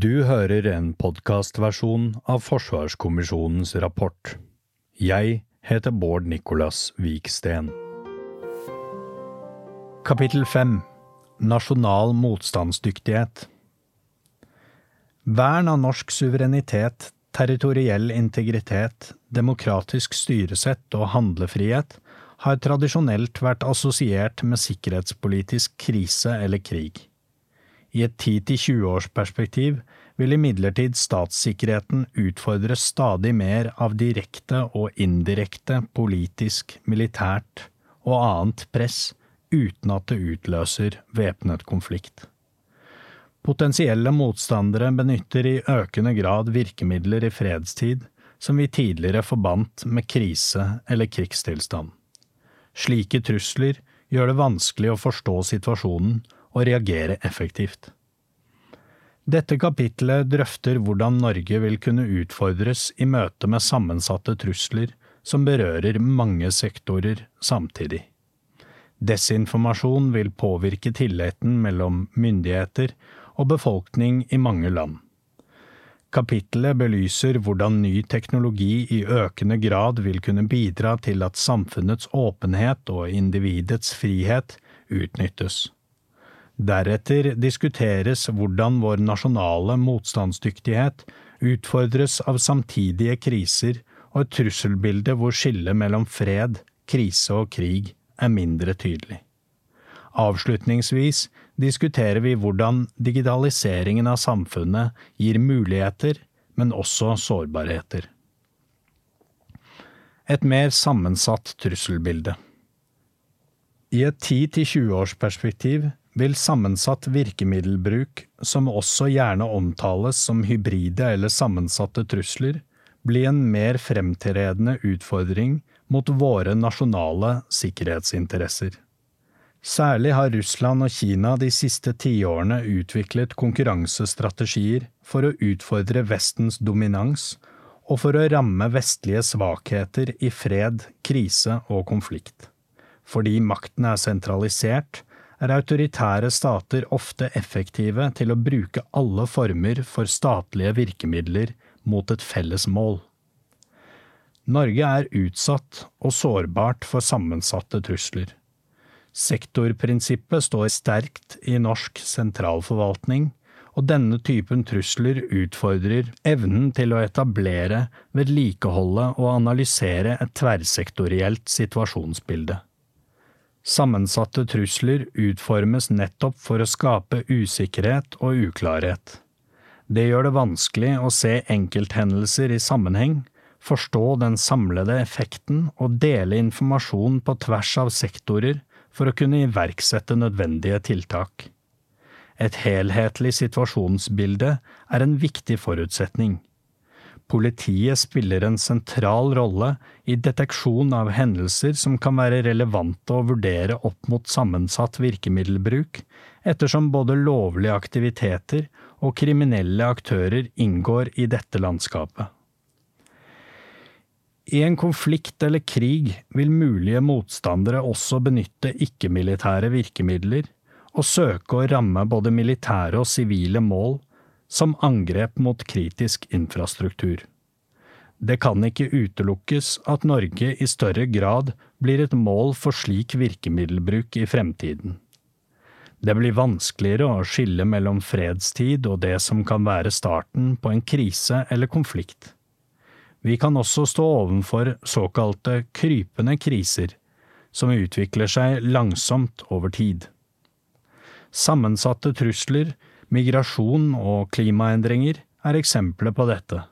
Du hører en podkastversjon av Forsvarskommisjonens rapport. Jeg heter Bård Nicolas Viksten. Kapittel 5 Nasjonal motstandsdyktighet Vern av norsk suverenitet, territoriell integritet, demokratisk styresett og handlefrihet har tradisjonelt vært assosiert med sikkerhetspolitisk krise eller krig. I et 10–20 års perspektiv vil imidlertid statssikkerheten utfordre stadig mer av direkte og indirekte politisk, militært og annet press uten at det utløser væpnet konflikt. Potensielle motstandere benytter i økende grad virkemidler i fredstid som vi tidligere forbandt med krise eller krigstilstand. Slike trusler gjør det vanskelig å forstå situasjonen og reagere effektivt. Dette kapitlet drøfter hvordan Norge vil kunne utfordres i møte med sammensatte trusler som berører mange sektorer samtidig. Desinformasjon vil påvirke tilliten mellom myndigheter og befolkning i mange land. Kapittelet belyser hvordan ny teknologi i økende grad vil kunne bidra til at samfunnets åpenhet og individets frihet utnyttes. Deretter diskuteres hvordan vår nasjonale motstandsdyktighet utfordres av samtidige kriser og et trusselbilde hvor skillet mellom fred, krise og krig er mindre tydelig. Avslutningsvis diskuterer vi hvordan digitaliseringen av samfunnet gir muligheter, men også sårbarheter. Et mer sammensatt trusselbilde. I et 10–20 års perspektiv vil sammensatt virkemiddelbruk, som også gjerne omtales som hybride eller sammensatte trusler, bli en mer fremtredende utfordring mot våre nasjonale sikkerhetsinteresser. Særlig har Russland og Kina de siste tiårene utviklet konkurransestrategier for å utfordre Vestens dominans og for å ramme vestlige svakheter i fred, krise og konflikt. Fordi makten er sentralisert, er autoritære stater ofte effektive til å bruke alle former for statlige virkemidler mot et felles mål. Norge er utsatt og sårbart for sammensatte trusler. Sektorprinsippet står sterkt i norsk sentralforvaltning, og denne typen trusler utfordrer evnen til å etablere, vedlikeholde og analysere et tverrsektorielt situasjonsbilde. Sammensatte trusler utformes nettopp for å skape usikkerhet og uklarhet. Det gjør det vanskelig å se enkelthendelser i sammenheng, forstå den samlede effekten og dele informasjon på tvers av sektorer for å kunne iverksette nødvendige tiltak. Et helhetlig situasjonsbilde er en viktig forutsetning. Politiet spiller en sentral rolle i deteksjon av hendelser som kan være relevante å vurdere opp mot sammensatt virkemiddelbruk, ettersom både lovlige aktiviteter og kriminelle aktører inngår i dette landskapet. I en konflikt eller krig vil mulige motstandere også benytte ikke-militære virkemidler og søke å ramme både militære og sivile mål som angrep mot kritisk infrastruktur. Det kan ikke utelukkes at Norge i større grad blir et mål for slik virkemiddelbruk i fremtiden. Det blir vanskeligere å skille mellom fredstid og det som kan være starten på en krise eller konflikt. Vi kan også stå ovenfor såkalte krypende kriser, som utvikler seg langsomt over tid. Sammensatte trusler Migrasjon og klimaendringer er eksempler på dette.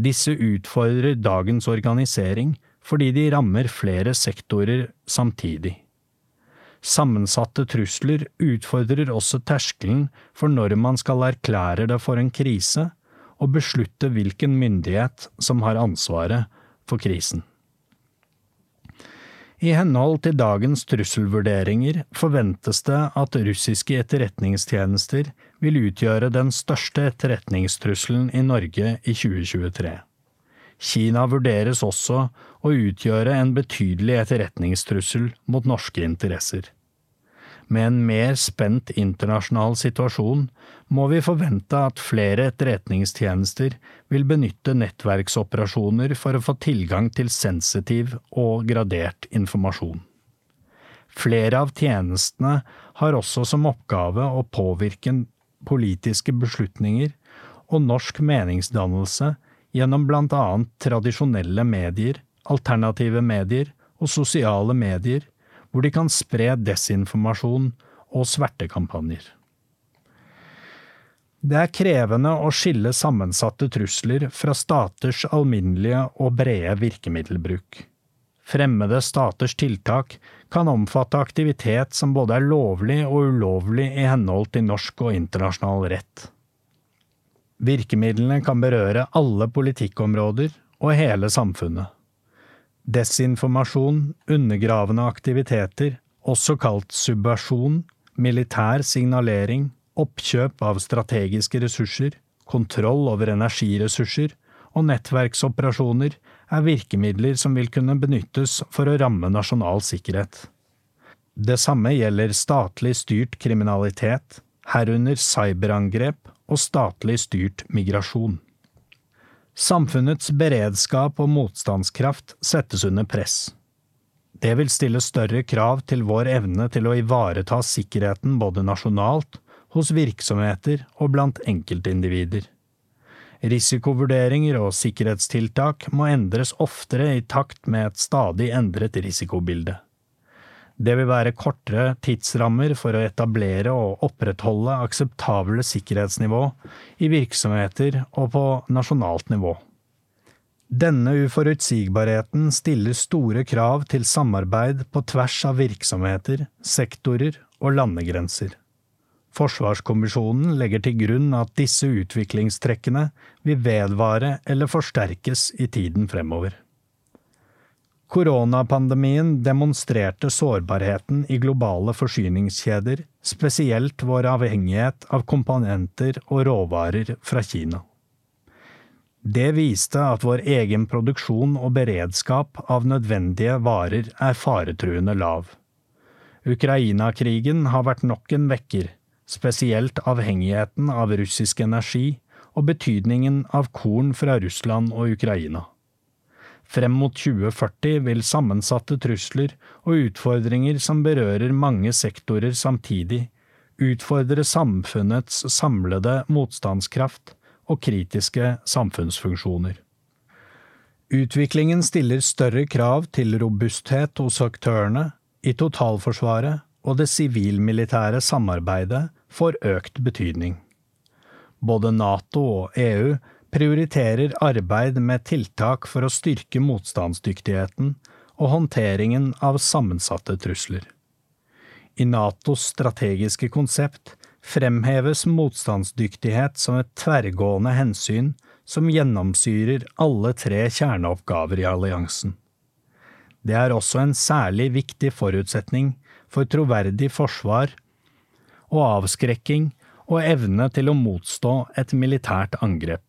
Disse utfordrer dagens organisering fordi de rammer flere sektorer samtidig. Sammensatte trusler utfordrer også terskelen for når man skal erklære det for en krise, og beslutte hvilken myndighet som har ansvaret for krisen. I henhold til dagens trusselvurderinger forventes det at russiske etterretningstjenester vil utgjøre den største etterretningstrusselen i Norge i 2023. Kina vurderes også å utgjøre en betydelig etterretningstrussel mot norske interesser. Med en mer spent internasjonal situasjon må vi forvente at flere etterretningstjenester vil benytte nettverksoperasjoner for å få tilgang til sensitiv og gradert informasjon. Flere av tjenestene har også som oppgave å påvirke politiske beslutninger og norsk meningsdannelse gjennom blant annet tradisjonelle medier, alternative medier og sosiale medier, hvor de kan spre desinformasjon og svertekampanjer. Det er krevende å skille sammensatte trusler fra staters alminnelige og brede virkemiddelbruk. Fremmede staters tiltak kan omfatte aktivitet som både er lovlig og ulovlig i henhold til norsk og internasjonal rett. Virkemidlene kan berøre alle politikkområder og hele samfunnet. Desinformasjon, undergravende aktiviteter, også kalt subversjon, militær signalering, oppkjøp av strategiske ressurser, kontroll over energiressurser og nettverksoperasjoner er virkemidler som vil kunne benyttes for å ramme nasjonal sikkerhet. Det samme gjelder statlig styrt kriminalitet, herunder cyberangrep og statlig styrt migrasjon. Samfunnets beredskap og motstandskraft settes under press. Det vil stille større krav til vår evne til å ivareta sikkerheten både nasjonalt, hos virksomheter og blant enkeltindivider. Risikovurderinger og sikkerhetstiltak må endres oftere i takt med et stadig endret risikobilde. Det vil være kortere tidsrammer for å etablere og opprettholde akseptable sikkerhetsnivå i virksomheter og på nasjonalt nivå. Denne uforutsigbarheten stiller store krav til samarbeid på tvers av virksomheter, sektorer og landegrenser. Forsvarskommisjonen legger til grunn at disse utviklingstrekkene vil vedvare eller forsterkes i tiden fremover. Koronapandemien demonstrerte sårbarheten i globale forsyningskjeder, spesielt vår avhengighet av komponenter og råvarer fra Kina. Det viste at vår egen produksjon og beredskap av nødvendige varer er faretruende lav. Ukraina-krigen har vært nok en vekker, spesielt avhengigheten av russisk energi og betydningen av korn fra Russland og Ukraina. Frem mot 2040 vil sammensatte trusler og utfordringer som berører mange sektorer samtidig, utfordre samfunnets samlede motstandskraft og kritiske samfunnsfunksjoner. Utviklingen stiller større krav til robusthet hos aktørene, i totalforsvaret og det sivil-militære samarbeidet får økt betydning. Både Nato og EU prioriterer arbeid med tiltak for å styrke motstandsdyktigheten og håndteringen av sammensatte trusler. I Natos strategiske konsept fremheves motstandsdyktighet som et tverrgående hensyn som gjennomsyrer alle tre kjerneoppgaver i alliansen. Det er også en særlig viktig forutsetning for troverdig forsvar og avskrekking og evne til å motstå et militært angrep.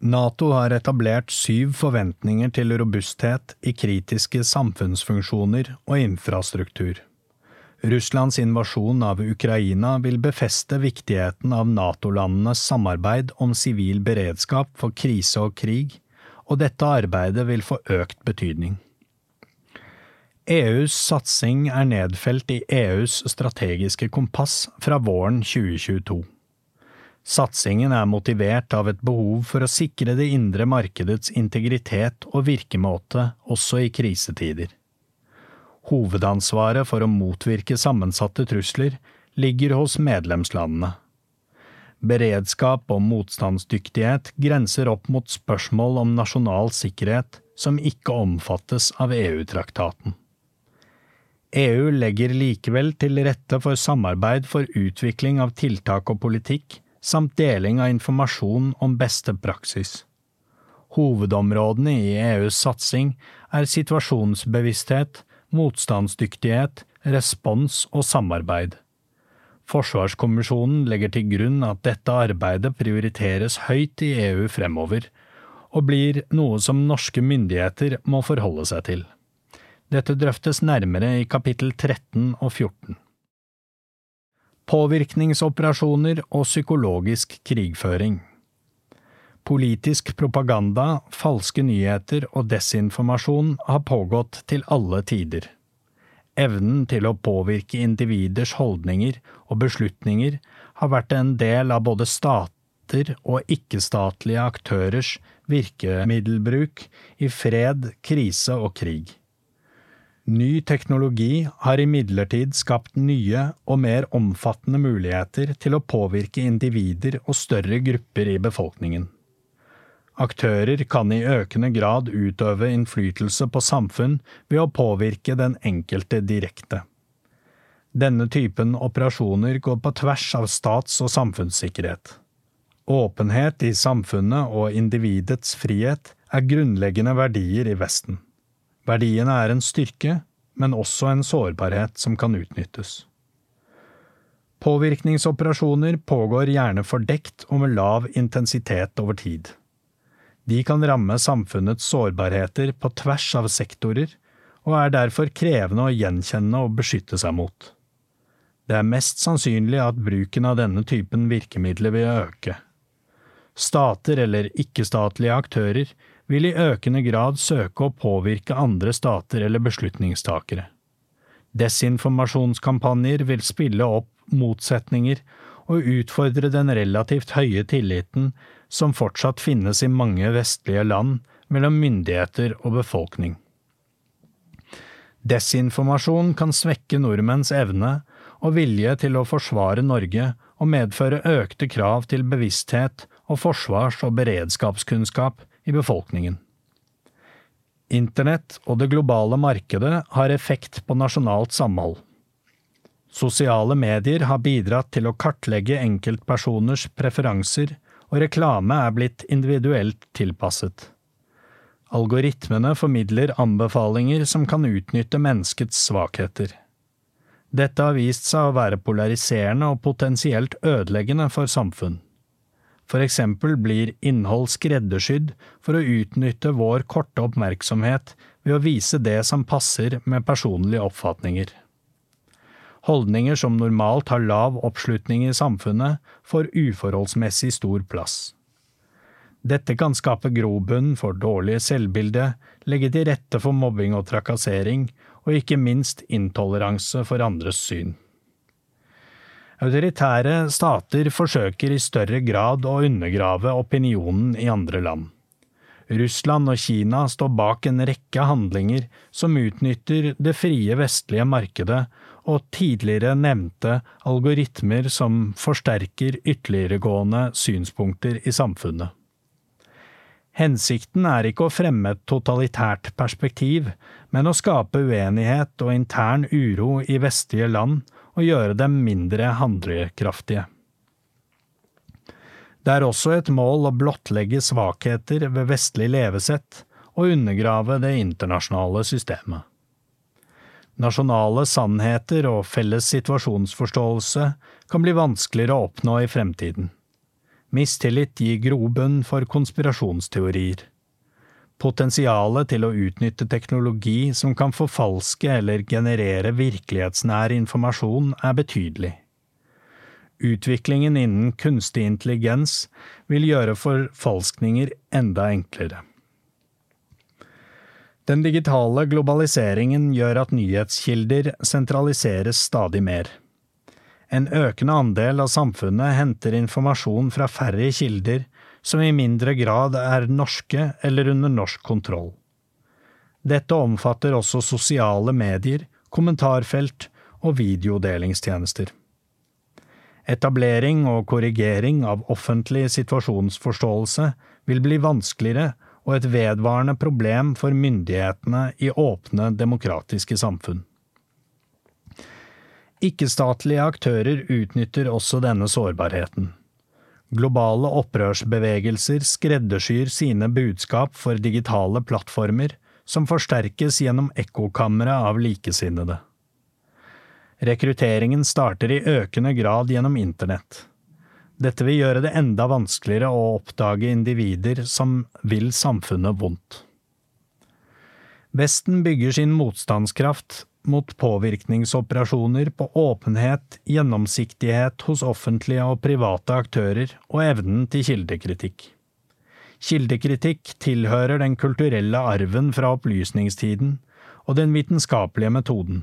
Nato har etablert syv forventninger til robusthet i kritiske samfunnsfunksjoner og infrastruktur. Russlands invasjon av Ukraina vil befeste viktigheten av Nato-landenes samarbeid om sivil beredskap for krise og krig, og dette arbeidet vil få økt betydning. EUs satsing er nedfelt i EUs strategiske kompass fra våren 2022. Satsingen er motivert av et behov for å sikre det indre markedets integritet og virkemåte også i krisetider. Hovedansvaret for å motvirke sammensatte trusler ligger hos medlemslandene. Beredskap og motstandsdyktighet grenser opp mot spørsmål om nasjonal sikkerhet som ikke omfattes av EU-traktaten. EU legger likevel til rette for samarbeid for utvikling av tiltak og politikk samt deling av informasjon om beste praksis. Hovedområdene i EUs satsing er situasjonsbevissthet, motstandsdyktighet, respons og samarbeid. Forsvarskommisjonen legger til grunn at dette arbeidet prioriteres høyt i EU fremover, og blir noe som norske myndigheter må forholde seg til. Dette drøftes nærmere i kapittel 13 og 14. Påvirkningsoperasjoner og psykologisk krigføring. Politisk propaganda, falske nyheter og desinformasjon har pågått til alle tider. Evnen til å påvirke individers holdninger og beslutninger har vært en del av både stater og ikke-statlige aktørers virkemiddelbruk i fred, krise og krig. Ny teknologi har imidlertid skapt nye og mer omfattende muligheter til å påvirke individer og større grupper i befolkningen. Aktører kan i økende grad utøve innflytelse på samfunn ved å påvirke den enkelte direkte. Denne typen operasjoner går på tvers av stats- og samfunnssikkerhet. Åpenhet i samfunnet og individets frihet er grunnleggende verdier i Vesten. Verdiene er en styrke, men også en sårbarhet som kan utnyttes. Påvirkningsoperasjoner pågår gjerne fordekt og med lav intensitet over tid. De kan ramme samfunnets sårbarheter på tvers av sektorer, og er derfor krevende å gjenkjenne og beskytte seg mot. Det er mest sannsynlig at bruken av denne typen virkemidler vil øke. Stater eller ikke-statlige aktører vil i økende grad søke å påvirke andre stater eller beslutningstakere. Desinformasjonskampanjer vil spille opp motsetninger og utfordre den relativt høye tilliten som fortsatt finnes i mange vestlige land mellom myndigheter og befolkning. Desinformasjon kan svekke nordmenns evne og vilje til å forsvare Norge og medføre økte krav til bevissthet og forsvars- og beredskapskunnskap i befolkningen. Internett og det globale markedet har effekt på nasjonalt samhold. Sosiale medier har bidratt til å kartlegge enkeltpersoners preferanser, og reklame er blitt individuelt tilpasset. Algoritmene formidler anbefalinger som kan utnytte menneskets svakheter. Dette har vist seg å være polariserende og potensielt ødeleggende for samfunn. Eksempel blir innhold skreddersydd for å utnytte vår korte oppmerksomhet ved å vise det som passer med personlige oppfatninger. Holdninger som normalt har lav oppslutning i samfunnet, får uforholdsmessig stor plass. Dette kan skape grobunn for dårlig selvbilde, legge til rette for mobbing og trakassering, og ikke minst intoleranse for andres syn. Autoritære stater forsøker i større grad å undergrave opinionen i andre land. Russland og Kina står bak en rekke handlinger som utnytter det frie vestlige markedet og tidligere nevnte algoritmer som forsterker ytterliggående synspunkter i samfunnet. Hensikten er ikke å fremme et totalitært perspektiv, men å skape uenighet og intern uro i vestlige land og gjøre dem mindre handlekraftige. Det er også et mål å blottlegge svakheter ved vestlig levesett og undergrave det internasjonale systemet. Nasjonale sannheter og felles situasjonsforståelse kan bli vanskeligere å oppnå i fremtiden. Mistillit gir grobunn for konspirasjonsteorier. Potensialet til å utnytte teknologi som kan forfalske eller generere virkelighetsnær informasjon, er betydelig. Utviklingen innen kunstig intelligens vil gjøre forfalskninger enda enklere. Den digitale globaliseringen gjør at nyhetskilder sentraliseres stadig mer. En økende andel av samfunnet henter informasjon fra færre kilder, som i mindre grad er norske eller under norsk kontroll. Dette omfatter også sosiale medier, kommentarfelt og videodelingstjenester. Etablering og korrigering av offentlig situasjonsforståelse vil bli vanskeligere og et vedvarende problem for myndighetene i åpne, demokratiske samfunn. Ikke-statlige aktører utnytter også denne sårbarheten. Globale opprørsbevegelser skreddersyr sine budskap for digitale plattformer, som forsterkes gjennom ekkokamre av likesinnede. Rekrutteringen starter i økende grad gjennom internett. Dette vil gjøre det enda vanskeligere å oppdage individer som vil samfunnet vondt. Vesten bygger sin motstandskraft mot påvirkningsoperasjoner på åpenhet, gjennomsiktighet hos offentlige og private aktører og evnen til kildekritikk. Kildekritikk tilhører den kulturelle arven fra opplysningstiden og den vitenskapelige metoden.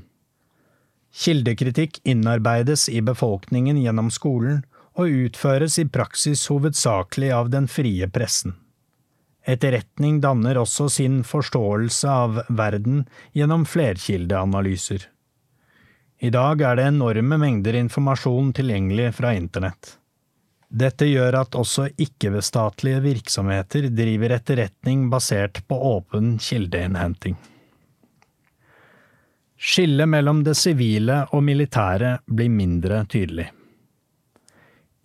Kildekritikk innarbeides i befolkningen gjennom skolen og utføres i praksis hovedsakelig av den frie pressen. Etterretning danner også sin forståelse av verden gjennom flerkildeanalyser. I dag er det enorme mengder informasjon tilgjengelig fra internett. Dette gjør at også ikke-statlige virksomheter driver etterretning basert på åpen kildeinnhenting. Skillet mellom det sivile og militære blir mindre tydelig.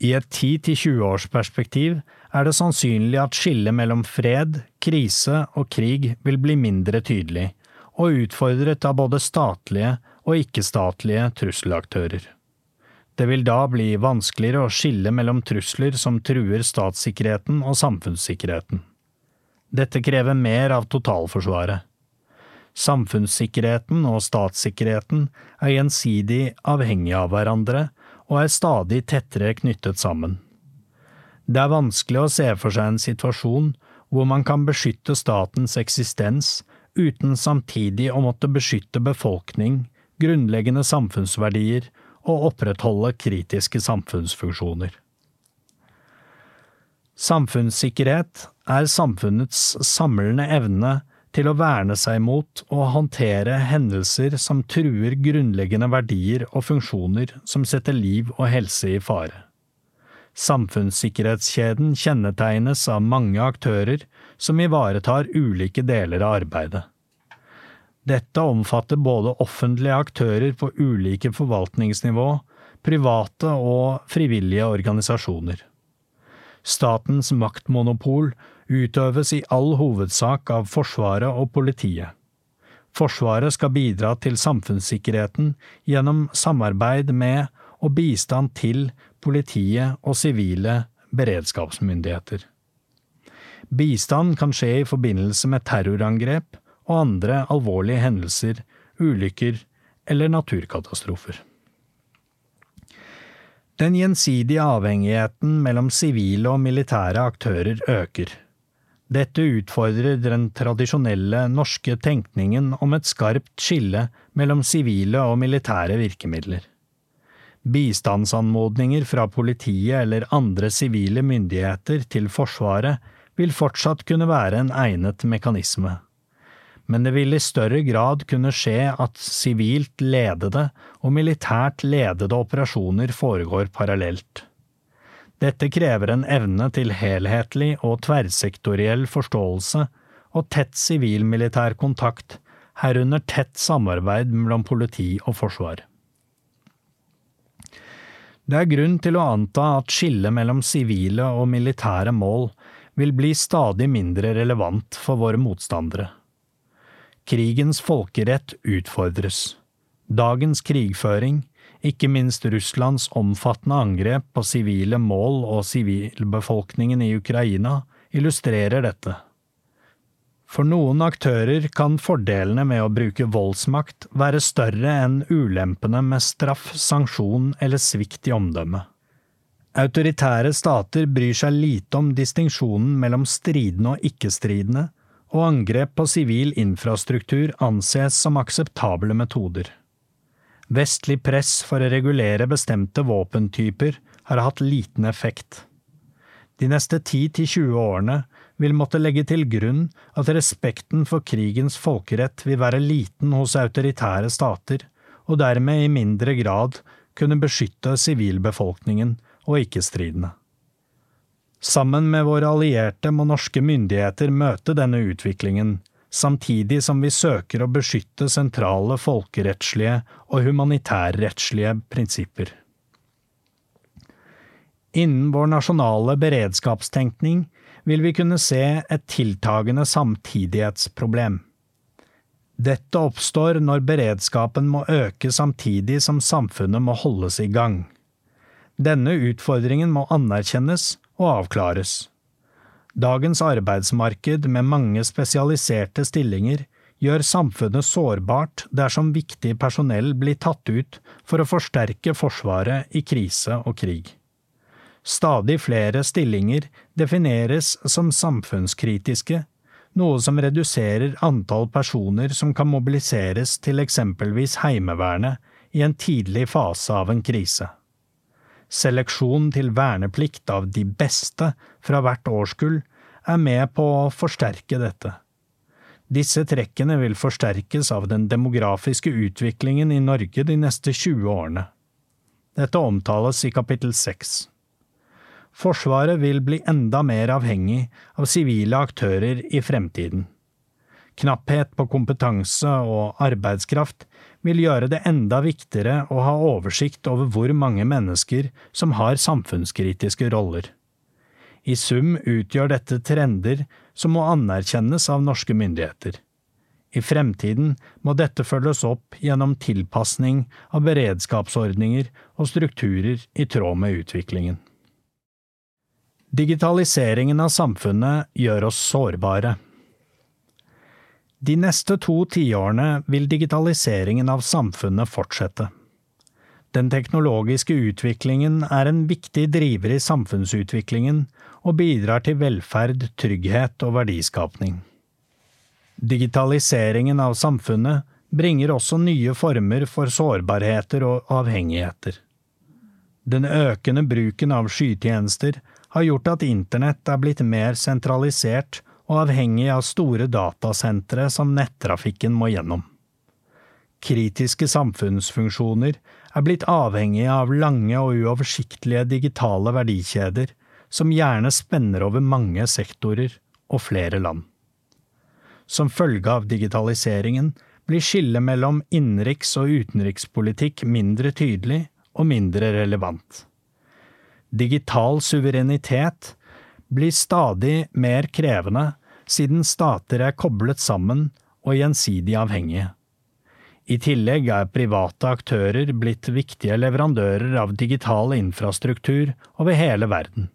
I et 10–20-årsperspektiv er det sannsynlig at skillet mellom fred, krise og krig vil bli mindre tydelig, og utfordret av både statlige og ikke-statlige trusselaktører. Det vil da bli vanskeligere å skille mellom trusler som truer statssikkerheten og samfunnssikkerheten. Dette krever mer av totalforsvaret. Samfunnssikkerheten og statssikkerheten er gjensidig avhengige av hverandre og er stadig tettere knyttet sammen. Det er vanskelig å se for seg en situasjon hvor man kan beskytte statens eksistens uten samtidig å måtte beskytte befolkning, grunnleggende samfunnsverdier og opprettholde kritiske samfunnsfunksjoner. Samfunnssikkerhet er samfunnets samlende evne til å verne seg mot og håndtere hendelser som truer grunnleggende verdier og funksjoner som setter liv og helse i fare. Samfunnssikkerhetskjeden kjennetegnes av mange aktører som ivaretar ulike deler av arbeidet. Dette omfatter både offentlige aktører på ulike forvaltningsnivå, private og frivillige organisasjoner. Statens maktmonopol utøves i all hovedsak av Forsvaret og politiet. Forsvaret skal bidra til samfunnssikkerheten gjennom samarbeid med og bistand til politiet og sivile beredskapsmyndigheter. Bistand kan skje i forbindelse med terrorangrep og andre alvorlige hendelser, ulykker eller naturkatastrofer. Den gjensidige avhengigheten mellom sivile og militære aktører øker. Dette utfordrer den tradisjonelle norske tenkningen om et skarpt skille mellom sivile og militære virkemidler. Bistandsanmodninger fra politiet eller andre sivile myndigheter til Forsvaret vil fortsatt kunne være en egnet mekanisme. Men det vil i større grad kunne skje at sivilt ledede og militært ledede operasjoner foregår parallelt. Dette krever en evne til helhetlig og tverrsektoriell forståelse og tett sivil-militær kontakt, herunder tett samarbeid mellom politi og forsvar. Det er grunn til å anta at skillet mellom sivile og militære mål vil bli stadig mindre relevant for våre motstandere. Krigens folkerett utfordres. Dagens krigføring, ikke minst Russlands omfattende angrep på sivile mål og sivilbefolkningen i Ukraina illustrerer dette. For noen aktører kan fordelene med å bruke voldsmakt være større enn ulempene med straff, sanksjon eller svikt i omdømmet. Autoritære stater bryr seg lite om distinksjonen mellom stridende og ikke-stridende, og angrep på sivil infrastruktur anses som akseptable metoder. Vestlig press for å regulere bestemte våpentyper har hatt liten effekt. De neste 10–20 årene vil måtte legge til grunn at respekten for krigens folkerett vil være liten hos autoritære stater, og dermed i mindre grad kunne beskytte sivilbefolkningen og ikke-stridende. Sammen med våre allierte må norske myndigheter møte denne utviklingen samtidig som vi søker å beskytte sentrale folkerettslige og humanitærrettslige prinsipper. Innen vår nasjonale beredskapstenkning vil vi kunne se et tiltagende samtidighetsproblem. Dette oppstår når beredskapen må øke samtidig som samfunnet må holdes i gang. Denne utfordringen må anerkjennes og avklares. Dagens arbeidsmarked med mange spesialiserte stillinger gjør samfunnet sårbart dersom viktig personell blir tatt ut for å forsterke Forsvaret i krise og krig. Stadig flere stillinger defineres som samfunnskritiske, noe som reduserer antall personer som kan mobiliseres til eksempelvis Heimevernet i en tidlig fase av en krise. Seleksjon til verneplikt av de beste fra hvert årskull er med på å forsterke dette. Disse trekkene vil forsterkes av den demografiske utviklingen i Norge de neste 20 årene. Dette omtales i kapittel 6. Forsvaret vil bli enda mer avhengig av sivile aktører i fremtiden. Knapphet på kompetanse og arbeidskraft vil gjøre det enda viktigere å ha oversikt over hvor mange mennesker som har samfunnskritiske roller. I sum utgjør dette trender som må anerkjennes av norske myndigheter. I fremtiden må dette følges opp gjennom tilpasning av beredskapsordninger og strukturer i tråd med utviklingen. Digitaliseringen av samfunnet gjør oss sårbare. De neste to tiårene vil digitaliseringen av samfunnet fortsette. Den teknologiske utviklingen er en viktig driver i samfunnsutviklingen og bidrar til velferd, trygghet og verdiskapning. Digitaliseringen av samfunnet bringer også nye former for sårbarheter og avhengigheter. Den økende bruken av skytjenester har gjort at internett er blitt mer sentralisert og avhengig av store datasentre som nettrafikken må gjennom. Kritiske samfunnsfunksjoner er blitt avhengige av lange og uoversiktlige digitale verdikjeder som gjerne spenner over mange sektorer og flere land. Som følge av digitaliseringen blir skillet mellom innenriks- og utenrikspolitikk mindre tydelig og mindre relevant. Digital suverenitet blir stadig mer krevende siden stater er koblet sammen og gjensidig avhengige. I tillegg er private aktører blitt viktige leverandører av digital infrastruktur over hele verden.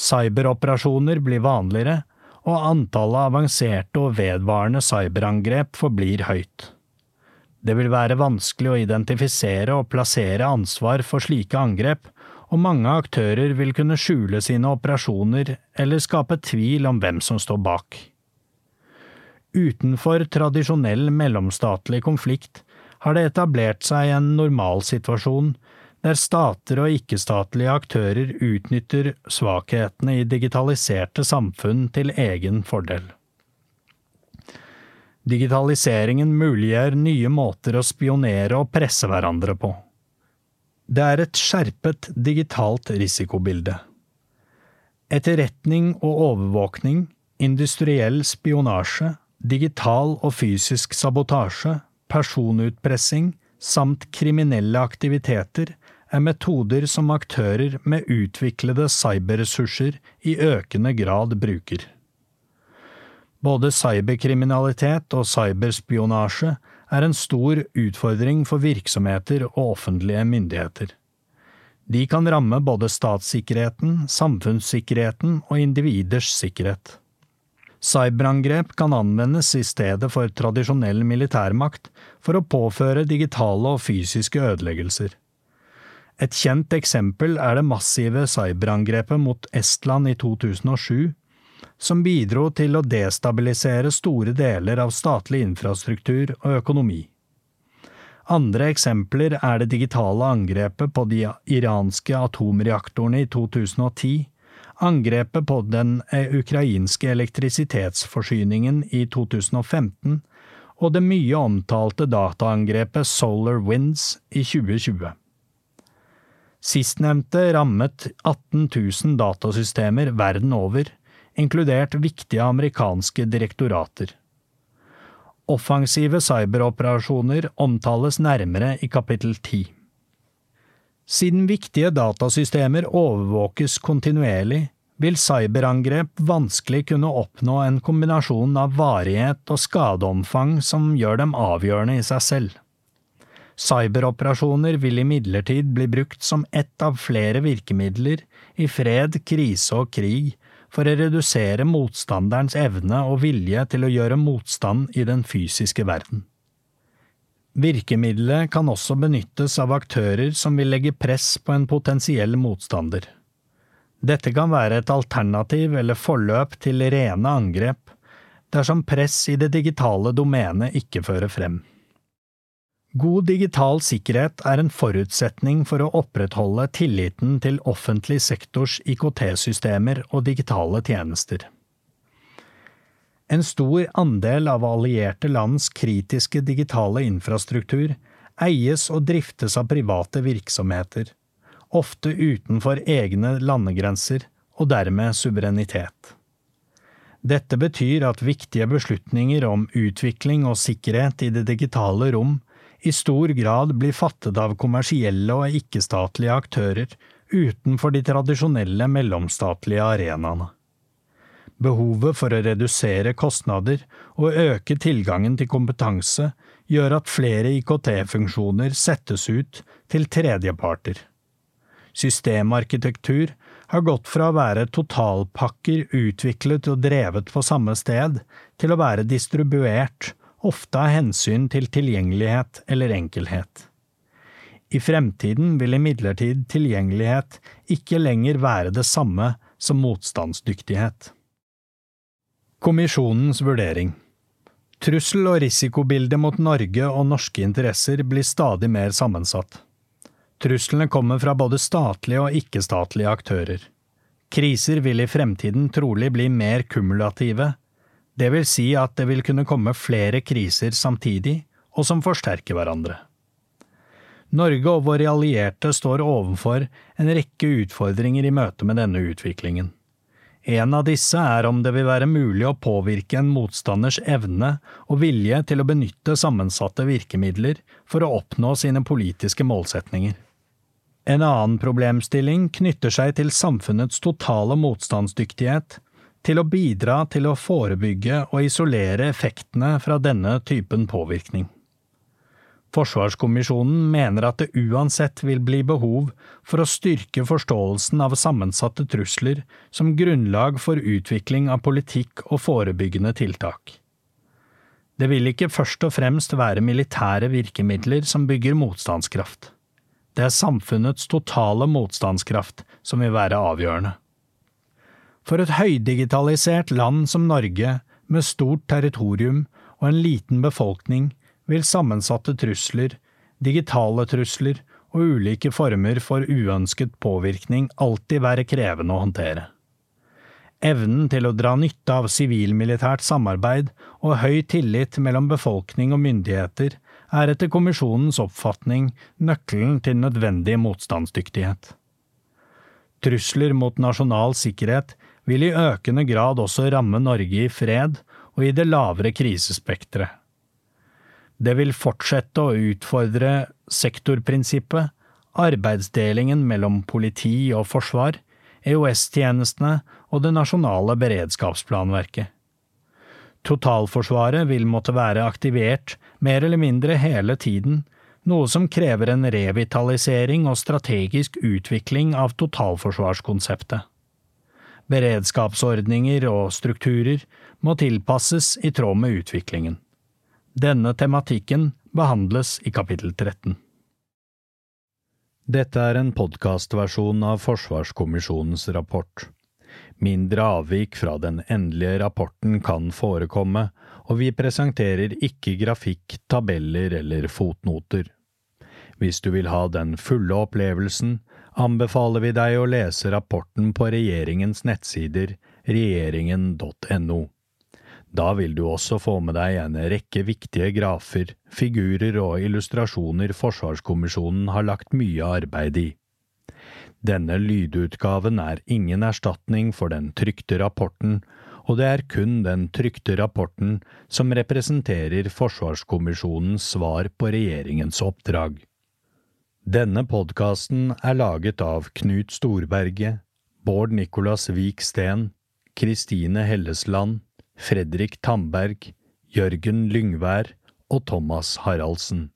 Cyberoperasjoner blir vanligere, og antallet avanserte og vedvarende cyberangrep forblir høyt. Det vil være vanskelig å identifisere og plassere ansvar for slike angrep, og mange aktører vil kunne skjule sine operasjoner eller skape tvil om hvem som står bak. Utenfor tradisjonell mellomstatlig konflikt har det etablert seg en normalsituasjon der stater og ikke-statlige aktører utnytter svakhetene i digitaliserte samfunn til egen fordel. Digitaliseringen muliggjør nye måter å spionere og presse hverandre på. Det er et skjerpet digitalt risikobilde. Etterretning og overvåkning, industriell spionasje, digital og fysisk sabotasje, personutpressing samt kriminelle aktiviteter er metoder som aktører med utviklede cyberressurser i økende grad bruker. Både cyberkriminalitet og cyberspionasje er en stor utfordring for virksomheter og offentlige myndigheter. De kan ramme både statssikkerheten, samfunnssikkerheten og individers sikkerhet. Cyberangrep kan anvendes i stedet for tradisjonell militærmakt for å påføre digitale og fysiske ødeleggelser. Et kjent eksempel er det massive cyberangrepet mot Estland i 2007, som bidro til å destabilisere store deler av statlig infrastruktur og økonomi. Andre eksempler er det digitale angrepet på de iranske atomreaktorene i 2010, angrepet på den ukrainske elektrisitetsforsyningen i 2015 og det mye omtalte dataangrepet Solar Winds i 2020. Sistnevnte rammet 18 000 datasystemer verden over, inkludert viktige amerikanske direktorater. Offensive cyberoperasjoner omtales nærmere i kapittel 10. Siden viktige datasystemer overvåkes kontinuerlig, vil cyberangrep vanskelig kunne oppnå en kombinasjon av varighet og skadeomfang som gjør dem avgjørende i seg selv. Cyberoperasjoner vil imidlertid bli brukt som ett av flere virkemidler i fred, krise og krig for å redusere motstanderens evne og vilje til å gjøre motstand i den fysiske verden. Virkemidlet kan også benyttes av aktører som vil legge press på en potensiell motstander. Dette kan være et alternativ eller forløp til rene angrep, dersom press i det digitale domenet ikke fører frem. God digital sikkerhet er en forutsetning for å opprettholde tilliten til offentlig sektors IKT-systemer og digitale tjenester. En stor andel av allierte lands kritiske digitale infrastruktur eies og driftes av private virksomheter, ofte utenfor egne landegrenser og dermed suverenitet. Dette betyr at viktige beslutninger om utvikling og sikkerhet i det digitale rom i stor grad blir fattet av kommersielle og ikke-statlige aktører utenfor de tradisjonelle mellomstatlige arenaene. Behovet for å redusere kostnader og øke tilgangen til kompetanse gjør at flere IKT-funksjoner settes ut til tredjeparter. Systemarkitektur har gått fra å være totalpakker utviklet og drevet på samme sted, til å være distribuert ofte av hensyn til tilgjengelighet eller enkelhet. I fremtiden vil imidlertid tilgjengelighet ikke lenger være det samme som motstandsdyktighet. Kommisjonens vurdering Trussel- og risikobildet mot Norge og norske interesser blir stadig mer sammensatt. Truslene kommer fra både statlige og ikke-statlige aktører. Kriser vil i fremtiden trolig bli mer kumulative, det vil si at det vil kunne komme flere kriser samtidig, og som forsterker hverandre. Norge og våre allierte står overfor en rekke utfordringer i møte med denne utviklingen. En av disse er om det vil være mulig å påvirke en motstanders evne og vilje til å benytte sammensatte virkemidler for å oppnå sine politiske målsetninger. En annen problemstilling knytter seg til samfunnets totale motstandsdyktighet til å bidra til å forebygge og isolere effektene fra denne typen påvirkning. Forsvarskommisjonen mener at det uansett vil bli behov for å styrke forståelsen av sammensatte trusler som grunnlag for utvikling av politikk og forebyggende tiltak. Det vil ikke først og fremst være militære virkemidler som bygger motstandskraft. Det er samfunnets totale motstandskraft som vil være avgjørende. For et høydigitalisert land som Norge, med stort territorium og en liten befolkning, vil sammensatte trusler, digitale trusler og ulike former for uønsket påvirkning alltid være krevende å håndtere. Evnen til å dra nytte av sivilmilitært samarbeid og høy tillit mellom befolkning og myndigheter er etter kommisjonens oppfatning nøkkelen til nødvendig motstandsdyktighet. Trusler mot nasjonal sikkerhet vil i økende grad også ramme Norge i fred og i det lavere krisespekteret. Det vil fortsette å utfordre sektorprinsippet, arbeidsdelingen mellom politi og forsvar, EOS-tjenestene og det nasjonale beredskapsplanverket. Totalforsvaret vil måtte være aktivert mer eller mindre hele tiden, noe som krever en revitalisering og strategisk utvikling av totalforsvarskonseptet. Beredskapsordninger og strukturer må tilpasses i tråd med utviklingen. Denne tematikken behandles i kapittel 13. Dette er en podkastversjon av Forsvarskommisjonens rapport. Mindre avvik fra den endelige rapporten kan forekomme, og vi presenterer ikke grafikk, tabeller eller fotnoter. Hvis du vil ha den fulle opplevelsen, anbefaler vi deg å lese rapporten på regjeringens nettsider regjeringen.no. Da vil du også få med deg en rekke viktige grafer, figurer og illustrasjoner Forsvarskommisjonen har lagt mye arbeid i. Denne lydutgaven er ingen erstatning for den trykte rapporten, og det er kun den trykte rapporten som representerer Forsvarskommisjonens svar på regjeringens oppdrag. Denne podkasten er laget av Knut Storberget, Bård Nicolas Vik Steen, Kristine Hellesland, Fredrik Tamberg, Jørgen Lyngvær og Thomas Haraldsen.